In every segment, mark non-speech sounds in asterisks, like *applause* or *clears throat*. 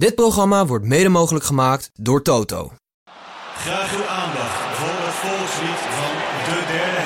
Dit programma wordt mede mogelijk gemaakt door Toto. Graag uw aandacht voor het volkslied van de derde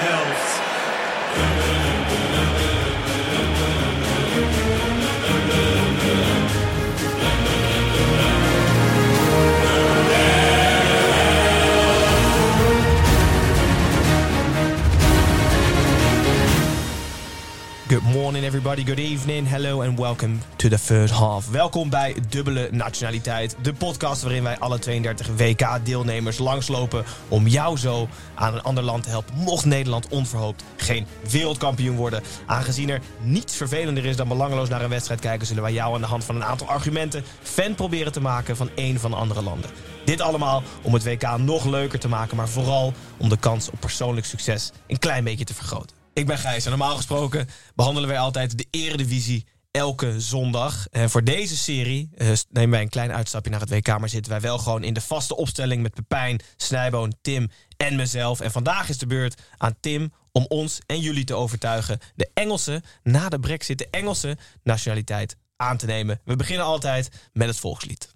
Good morning everybody, good evening, hello and welcome to the third half. Welkom bij Dubbele Nationaliteit, de podcast waarin wij alle 32 WK-deelnemers langslopen om jou zo aan een ander land te helpen. Mocht Nederland onverhoopt geen wereldkampioen worden. Aangezien er niets vervelender is dan belangeloos naar een wedstrijd kijken, zullen wij jou aan de hand van een aantal argumenten fan proberen te maken van één van de andere landen. Dit allemaal om het WK nog leuker te maken, maar vooral om de kans op persoonlijk succes een klein beetje te vergroten. Ik ben Gijs en normaal gesproken behandelen wij altijd de eredivisie elke zondag. En voor deze serie eh, nemen wij een klein uitstapje naar het WK... maar zitten wij wel gewoon in de vaste opstelling met Pepijn, Snijboon, Tim en mezelf. En vandaag is de beurt aan Tim om ons en jullie te overtuigen... de Engelse, na de brexit, de Engelse nationaliteit aan te nemen. We beginnen altijd met het volkslied.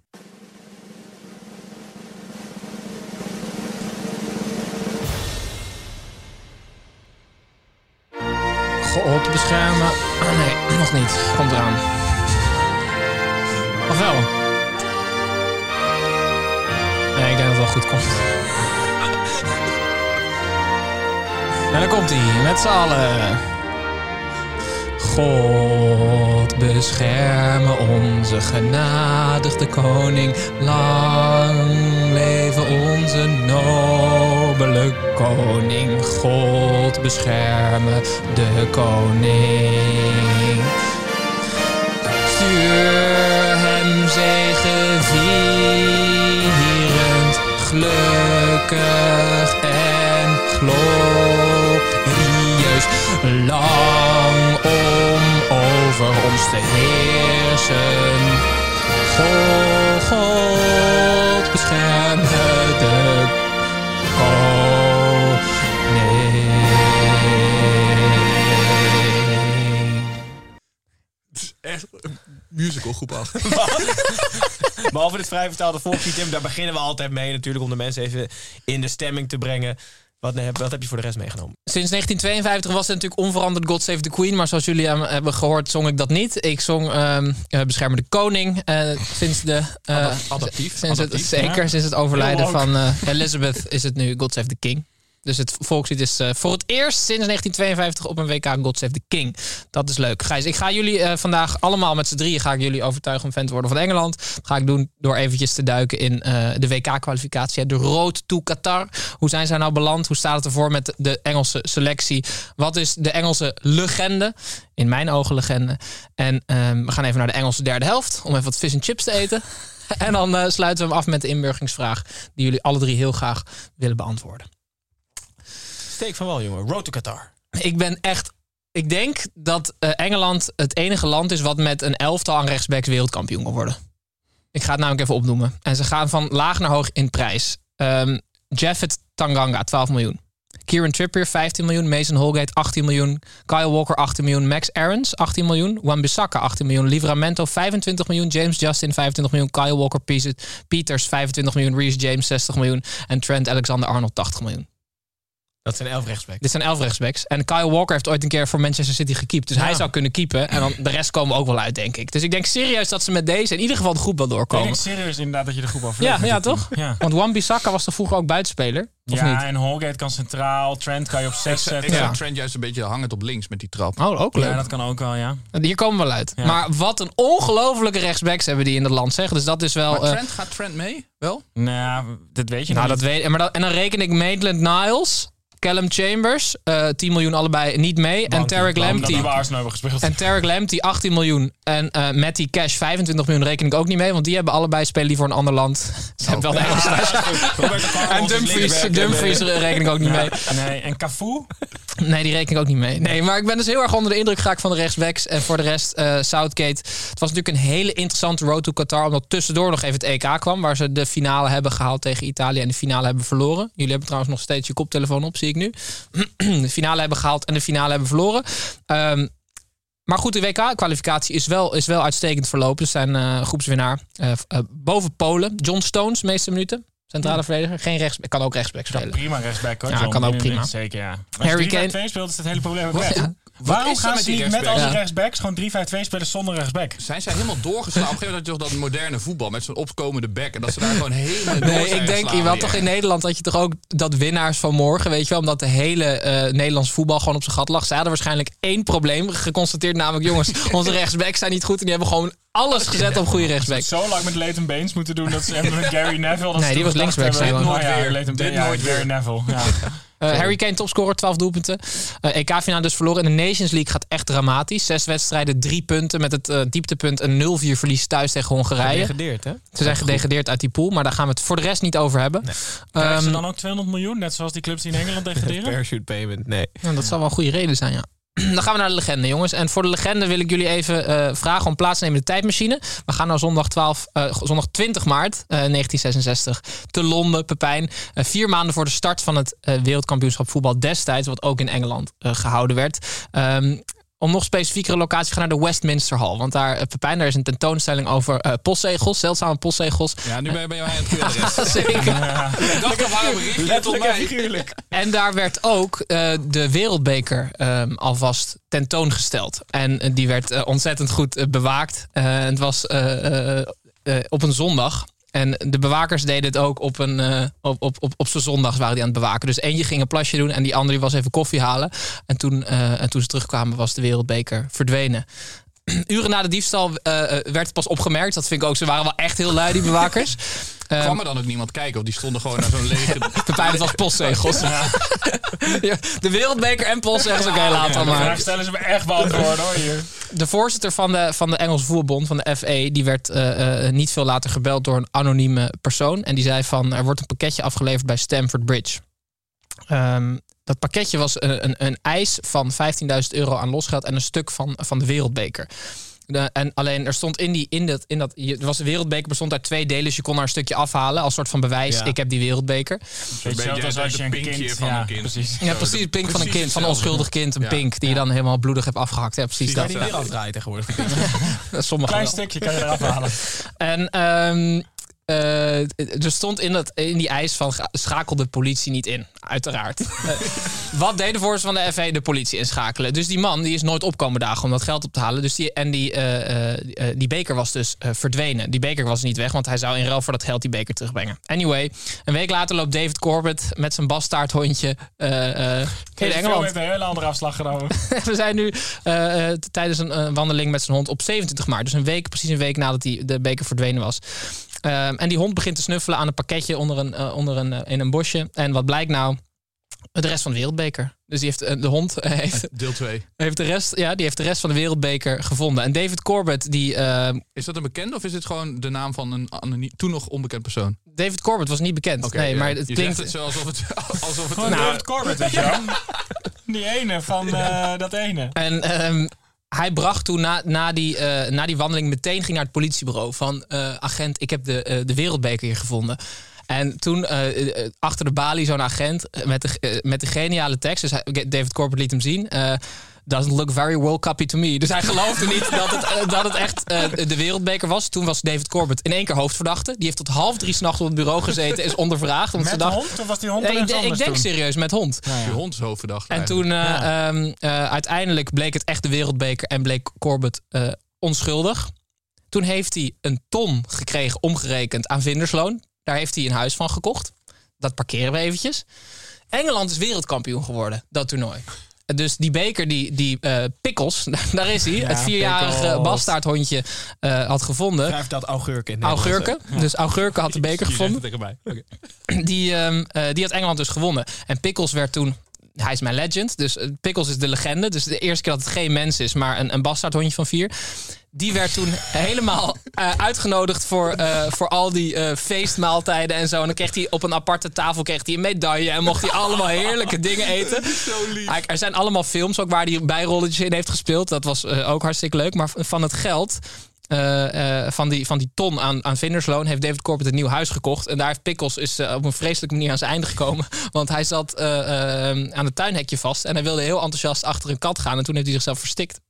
God beschermen. Oh nee, nog niet. Komt eraan. Of wel? Nee, ik denk dat het wel goed komt. *laughs* En dan komt hij, met z'n allen. God bescherme onze genadigde koning. Lang leven onze nobele koning. God bescherme de koning. Stuur hem zegevierend, gelukkig en glorieus. Lang om over ons te heersen. God, God bescherme de koning. Echt musical groep 8. *laughs* Behalve dit vrij vertaalde volkslied, daar beginnen we altijd mee natuurlijk... om de mensen even in de stemming te brengen. Wat, heb- wat heb je voor de rest meegenomen? Sinds 1952 was het natuurlijk onveranderd God Save the Queen. Maar zoals jullie aan- hebben gehoord, zong ik dat niet. Ik zong ehm eh, Beschermer de Koning. eh, sinds de... eh, adaptief, Sinds het, zeker, sinds het overlijden van eh, Elizabeth is het nu God Save the King. Dus het volkslied is eh, voor het eerst sinds 1952 op een WK God Save the King. Dat is leuk. Gijs, ik ga jullie eh, vandaag allemaal met z'n drieën ga ik jullie overtuigen om fan te worden van Engeland. Dat ga ik doen door eventjes te duiken in eh, de WK-kwalificatie. De Road to Qatar. Hoe zijn zij nou beland? Hoe staat het ervoor met de Engelse selectie? Wat is de Engelse legende? In mijn ogen legende. En ehm, we gaan even naar de Engelse derde helft om even wat vis en chips te eten. *laughs* En dan sluiten we hem af met de inburgingsvraag die jullie alle drie heel graag willen beantwoorden. Steek van wel, jongen. Road Qatar. Ik ben echt. Ik denk dat eh, Engeland het enige land is wat met een elftal aan rechtsbacks wereldkampioen kan worden. Ik ga het namelijk even opnoemen. En ze gaan van laag naar hoog in prijs. Ehm Jaffet Tanganga, 12 miljoen. Kieran Trippier, 15 miljoen. Mason Holgate, 18 miljoen. Kyle Walker, 18 miljoen. Max Aarons, 18 miljoen. Wan-Bissaka, 18 miljoen. Livramento, 25 miljoen. James Justin, 25 miljoen. Kyle Walker Peters, 25 miljoen. Reece James, 60 miljoen. En Trent Alexander-Arnold, 80 miljoen. Dat zijn elf rechtsbacks. Dit zijn elf rechtsbacks. En Kyle Walker heeft ooit een keer voor Manchester City gekiept. Dus hij zou kunnen keepen. En dan de rest komen ook wel uit, denk ik. Dus ik denk serieus dat ze met deze in ieder geval de groep wel Ik doorkomen. denk serieus inderdaad dat je de groep al Ja, ja toch? Ja. Want Wan-Bissaka was toch vroeger ook buitenspeler? Of ja, niet? en Holgate kan centraal. Trent kan je op 6 Ik zetten. zou Ja. Trent juist een beetje hangend op links met die trap. Oh, ook leuk. Ja, dat kan ook wel, ja. Hier komen we wel uit. Ja. Maar wat een ongelofelijke rechtsbacks hebben die in het land, zeg. Dus dat is wel... Maar eh, Trent, gaat Trent mee? Wel? Nou, dat weet je nou, nog dat niet. weet maar dat, En dan reken ik Maitland Niles. Callum Chambers, eh 10 miljoen allebei niet mee. en Tarek Lamptey... En Tarek Lamptey 18 miljoen. En eh Matty Cash 25 miljoen reken ik ook niet mee. Want die hebben allebei spelen die voor een ander land. *laughs* Ze hebben wel de Engelse *laughs* En Dumfries, Dumfries reken ik ook niet mee. Nee, en Cafu? Nee, die reken ik ook niet mee. Nee, maar ik ben dus heel erg onder de indruk geraakt van de rechtsbacks. En voor de rest, eh, Southgate. Het was natuurlijk een hele interessante road to Qatar. Omdat tussendoor nog even het EK kwam. Waar ze de finale hebben gehaald tegen Italië. En de finale hebben verloren. Jullie hebben trouwens nog steeds je koptelefoon op, zie ik nu. *clears throat* de finale hebben gehaald en de finale hebben verloren. Ehm, maar goed, de WK-kwalificatie is wel, is wel uitstekend verlopen. Ze zijn eh, groepswinnaar. Eh, eh, boven Polen. John Stones, meeste minuten. Centrale verdediger. Geen rechts, kan ook rechtsback spelen. Prima rechtsback hoor. Ja, John. kan ook prima. Zeker ja. Harry Harry Kane- 2 speelt is het hele probleem ook weg. Ja. Waarom gaan ze niet met al die rechtsbacks? gewoon 3-5-2 spelen zonder rechtsback? Zijn zij helemaal doorgeslagen? Op een gegeven moment had je toch dat moderne voetbal met zo'n opkomende back. En dat ze daar gewoon *laughs* helemaal door Nee, ik denk, je had weer. toch in Nederland had je toch ook dat winnaars van morgen, weet je wel, omdat de hele eh Nederlandse voetbal gewoon op zijn gat lag. Zij hadden waarschijnlijk één probleem geconstateerd, namelijk jongens, *laughs* onze rechtsbacks zijn niet goed en die hebben gewoon alles gezet op goede rechtsbacks. Zo lang met Leighton Baines moeten doen dat ze *laughs* met Gary Neville... Dat Nee, ze die was linksback, oh hij. ja, Leighton Dit nooit Gary weer. Neville. Ja. Eh, Harry Kane topscorer, 12 doelpunten. Eh EK-finale dus verloren. En de Nations League gaat echt dramatisch. Zes wedstrijden, drie punten met het eh, dieptepunt een 0-4 verlies thuis tegen Hongarije. Gedegradeerd, hè? Ze zijn gedegradeerd uit die pool, maar daar gaan we het voor de rest niet over hebben. Krijgen Ehm, ze dan ook 200 miljoen, net zoals die clubs die in Engeland *laughs* degraderen? Parachute payment, nee. Ja, dat zal wel een goede reden zijn, ja. *clears throat* Dan gaan we naar de legende, jongens. En voor de legende wil ik jullie even eh, vragen om plaats te nemen in de tijdmachine. We gaan naar zondag, 12, eh, zondag 20 maart eh, 1966 te Londen, Pepijn. Eh, vier maanden voor de start van het eh, wereldkampioenschap voetbal destijds, wat ook in Engeland eh, gehouden werd. Ehm, om nog specifiekere locatie te gaan naar de Westminster Hall. Want daar, eh, Pepijn, daar is een tentoonstelling over eh, postzegels, zeldzame postzegels. Ja, nu ben je bij mij aan het *laughs* adres. Zeker. Ik dacht, waarom bericht je het tot mij? En daar werd ook eh, de wereldbeker ehm, alvast tentoongesteld. En die werd ontzettend goed bewaakt. Eh, het was eh, eh, eh, op een zondag. En de bewakers deden het ook op, een, eh, op, op, op, op zijn zondags waren die aan het bewaken. Dus eentje ging een plasje doen en die andere was even koffie halen. En toen, eh, en toen ze terugkwamen was de wereldbeker verdwenen. *clears throat* Uren na de diefstal eh, werd het pas opgemerkt. Dat vind ik ook. Ze waren wel echt heel lui, die bewakers. *laughs* Ehm, Kwam er dan ook niemand kijken? Of die stonden gewoon naar zo'n *laughs* lege... Pepijn, het was postzegels. *laughs* Ja, de wereldbeker en postzegels. Oké, laat dan maar. stellen ze me echt beantwoorden hoor hier. De voorzitter van de, van de Engelse voetbalbond, van de FA, die werd eh, eh, niet veel later gebeld door een anonieme persoon. En die zei van, er wordt een pakketje afgeleverd bij Stamford Bridge. Ehm, dat pakketje was een, een, een eis van 15.000 euro aan losgeld en een stuk van, van de wereldbeker. De, en alleen er stond in die in dat in dat je, er was de wereldbeker bestond uit twee delen, dus je kon er een stukje afhalen als soort van bewijs. Ja. Ik heb die wereldbeker. Beetje als je een kind... van ja, een kind. precies. Ja, precies. Het pink van een kind, van een onschuldig kind, een Ja. pink die je dan helemaal bloedig hebt afgehakt. Ja, precies Kan dat. je die weer afdraaien tegenwoordig? *laughs* Sommige Klein wel. stukje kan je eraf halen. En ehm, eh, er stond in, dat, in die eis van schakel de politie niet in, uiteraard. *laughs* Eh, wat deed de voorzitter van de FV? De politie inschakelen. Dus die man die is nooit opkomen dagen om dat geld op te halen. Dus die, en die, eh, die beker was dus verdwenen. Die beker was niet weg, want hij zou in ruil voor dat geld die beker terugbrengen. Anyway, een week later loopt David Corbett met zijn bastaardhondje in Engeland. heeft een hele andere afslag genomen. *laughs* We zijn nu tijdens een wandeling met zijn hond op 27 maart. Dus een week, precies een week nadat die, de beker verdwenen was. Ehm, en die hond begint te snuffelen aan een pakketje onder een, eh, onder een, eh, in een bosje. En wat blijkt nou? De rest van de wereldbeker. Dus die heeft, eh, de hond heeft, *laughs* Deel 2. heeft, de rest, ja, die heeft de rest van de wereldbeker gevonden. En David Corbett, die, eh, Is dat een bekende of is het gewoon de naam van een anoniem, toen nog onbekend persoon? David Corbett was niet bekend. Oké, nee, ja. maar het Je klinkt... zegt het zo alsof het... *laughs* Alsof het Gewoon Nou, David Corbett, weet je wel. *laughs* Die ene van eh, dat ene. En ehm, hij bracht toen na, na, die, eh, na die wandeling meteen ging naar het politiebureau van eh, agent, ik heb de, eh, de wereldbeker hier gevonden. En toen achter de balie zo'n agent met de, met de geniale tekst. Dus David Corbett liet hem zien. Doesn't look very World Cuppy to me. Dus hij geloofde niet *laughs* dat het, eh, dat het echt eh, de wereldbeker was. Toen was David Corbett in één keer hoofdverdachte. Die heeft tot half drie s'nachts op het bureau gezeten. Is ondervraagd. Omdat ze Met dacht, hond? Of was die hond er ik, denk- ik anders denk toen? serieus met hond. Je hond is hoofdverdachte En eigenlijk. toen eh, ehm, eh, uiteindelijk bleek het echt de wereldbeker en bleek Corbett eh, onschuldig. Toen heeft hij een ton gekregen omgerekend aan vindersloon. Daar heeft hij een huis van gekocht. Dat parkeren we eventjes. Engeland is wereldkampioen geworden, dat toernooi. Dus die beker, die, die eh Pickles, *laughs* daar is hij. het vierjarige Pickles. bastaardhondje eh, had gevonden. Hij vertelt augurken in Augurken. Dus Augurken had de beker gevonden Die zegt het erbij. Oké. die, ehm, eh, die had Engeland dus gewonnen. En Pickles werd toen hij is mijn legend. Dus eh, Pickles is de legende. Dus de eerste keer dat het geen mens is, maar een, een bastaardhondje van vier. Die werd toen *laughs* helemaal eh, uitgenodigd voor, eh, voor al die eh, feestmaaltijden en zo. En dan kreeg hij op een aparte tafel kreeg hij een medaille. En mocht hij allemaal heerlijke *laughs* dingen eten. Hij- Er zijn allemaal films ook waar hij bijrolletjes in heeft gespeeld. Dat was ook hartstikke leuk. Maar van het geld eh, eh, van, die, van die ton aan, aan vindersloon heeft David Corbett een nieuw huis gekocht. En daar heeft Pickles is, eh, op een vreselijke manier aan zijn einde gekomen. *laughs* Want hij zat aan het tuinhekje vast. En hij wilde heel enthousiast achter een kat gaan. En toen heeft hij zichzelf verstikt.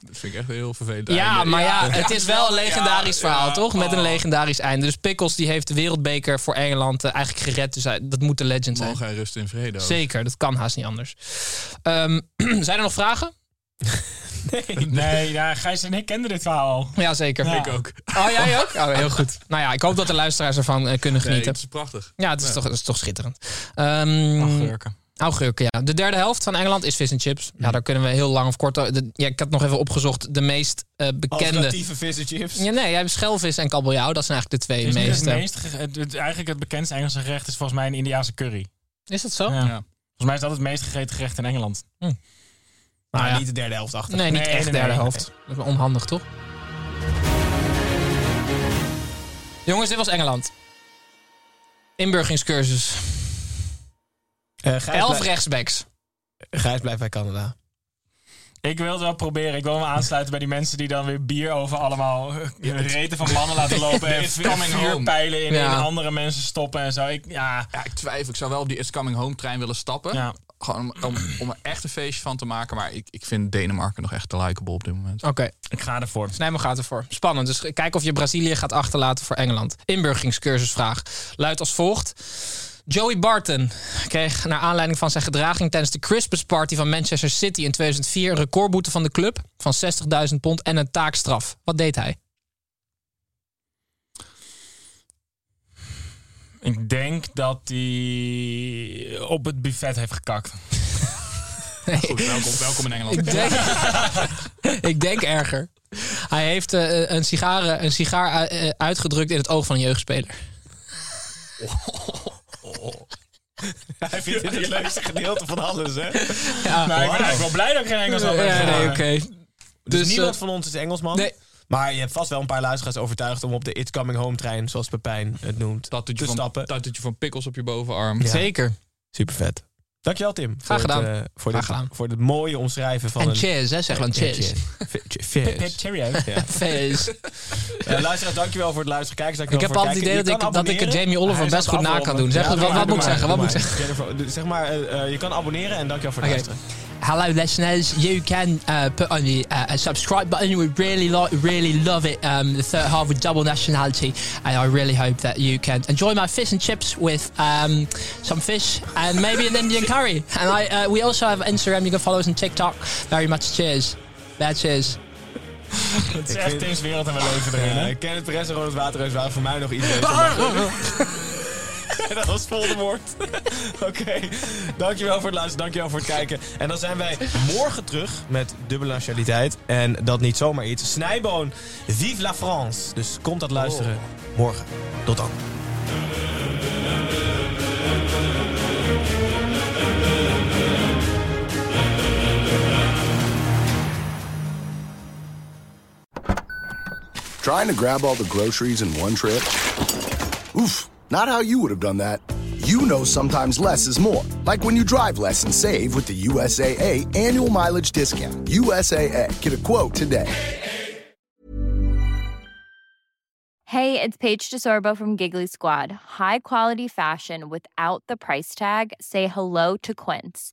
Dat vind ik echt heel vervelend. Ja, einde. maar ja, het is wel een Ja, legendarisch verhaal, ja, toch? Met een oh. legendarisch einde. Dus Pickles die heeft de wereldbeker voor Engeland eigenlijk gered. Dus hij- dat moet de legend zijn. Mogen hij rusten in vrede. ook. Zeker, dat kan haast niet anders. Ehm, *clears throat* zijn er nog vragen? Nee, ja, Gijs en ik kenden dit verhaal al. Ja, zeker. Ja. Ik ook. Oh, jij ook? Oh, heel goed. *laughs* Nou ja, ik hoop dat de luisteraars ervan eh, kunnen Nee, genieten. het is prachtig. Ja, het is, Toch, het is toch schitterend. Ehm Augurken. augurken, ja. De derde helft van Engeland is vis en chips. Ja, daar kunnen we heel lang of kort... de- ja, ik had nog even opgezocht. De meest eh, bekende... Alternatieve vissenchips. Ja, nee, jij hebt schelvis en kabeljauw. Dat zijn eigenlijk de twee meeste. het meest, het, het- eigenlijk het bekendste Engelse gerecht is volgens mij een Indiaanse curry. Is dat zo? Ja. Ja. Volgens mij is dat het meest gegeten gerecht in Engeland. Maar Nou ja. niet de derde helft achter. Nee, niet Nee, echt nee, derde nee. helft. Dat is wel onhandig, toch? Jongens, dit was Engeland. Inburgingscursus. Eh, Elf rechtsbacks. Gijs blijft bij Canada. Ik wil het wel proberen. Ik wil me aansluiten bij die mensen die dan weer bier over allemaal eh, reten van mannen laten *laughs* lopen. En It's coming home. vuurpijlen in, Ja. in andere mensen stoppen en zo. Ik, ja, Ja, ik twijfel. Ik zou wel op die It's Coming Home trein willen stappen. ja. Gewoon om, om, om er echt een feestje van te maken. Maar ik, ik vind Denemarken nog echt te likable op dit moment. Oké, ik ga ervoor. Snijman gaat ervoor. Spannend. Dus kijk of je Brazilië gaat achterlaten voor Engeland. Inburgingscursusvraag luidt als volgt. Joey Barton kreeg naar aanleiding van zijn gedraging tijdens de Christmas party van Manchester City in 2004 een recordboete van de club van 60.000 pond en een taakstraf. Wat deed hij? Ik denk dat hij op het buffet heeft gekakt. *laughs* Goed, welkom, welkom in Engeland. Ik denk, *laughs* ik denk erger. Hij heeft eh, een, sigaar, een sigaar eh, uitgedrukt in het oog van een jeugdspeler. *laughs* Hij vindt dit het leukste gedeelte van alles, hè? Ja, Maar ik ben eigenlijk wel blij dat ik geen Engels had. ja nee, oké. Dus, Dus, niemand eh, van ons is Engelsman. nee. Maar je hebt vast wel een paar luisteraars overtuigd om op de It's Coming Home trein, zoals Pepijn het noemt, te van, stappen. tatoetje van pikkels op je bovenarm. Ja. Zeker. Super vet. Dankjewel Tim. Graag voor het, gedaan. eh, voor, Graag dit, gedaan. voor het mooie omschrijven van En een... cheers, hè? Zeg Ja, cheers. Cheers. Ja. *laughs* Fizz. Eh, luisteraars, dankjewel voor het luisteren. Kijkers, Ik dankjewel heb voor altijd het idee dat ik, dat ik. Jamie Oliver best goed na kan doen. Zeg, wat, maar, moet ik zeggen? maar, Wat moet ik Maar, zeggen? Zeg maar, eh, je kan abonneren en dankjewel voor het luisteren. Hello, listeners. You can uh, put on the uh, subscribe button. We really like, really love it. Um, the third half with double nationality, and I really hope that you can enjoy my fish and chips with um, some fish and maybe an Indian curry. And I, uh, we also have Instagram. You can follow us on TikTok. Very much. Cheers. Bad cheers. Het is echt Tim's wereld en we leven erin. hè? Uh, Kenneth Perez en Ronald Waterreus waren voor mij nog iets *laughs* beter. *laughs* *laughs* dat was Voldemort. *laughs* Oké, dankjewel voor het luisteren, dankjewel voor het kijken. En dan zijn wij morgen terug met dubbele nationaliteit. En dat niet zomaar iets. Snijboon, vive la France. Dus komt dat luisteren morgen. Tot dan. Trying to grab all the groceries in one trip? Oof, not how you would have done that. You know sometimes less is more. Like when you drive less and save with the USAA annual mileage discount. USAA. Get a quote today. Hey, it's Paige DeSorbo from Giggly Squad. High quality fashion without the price tag. Say hello to Quince.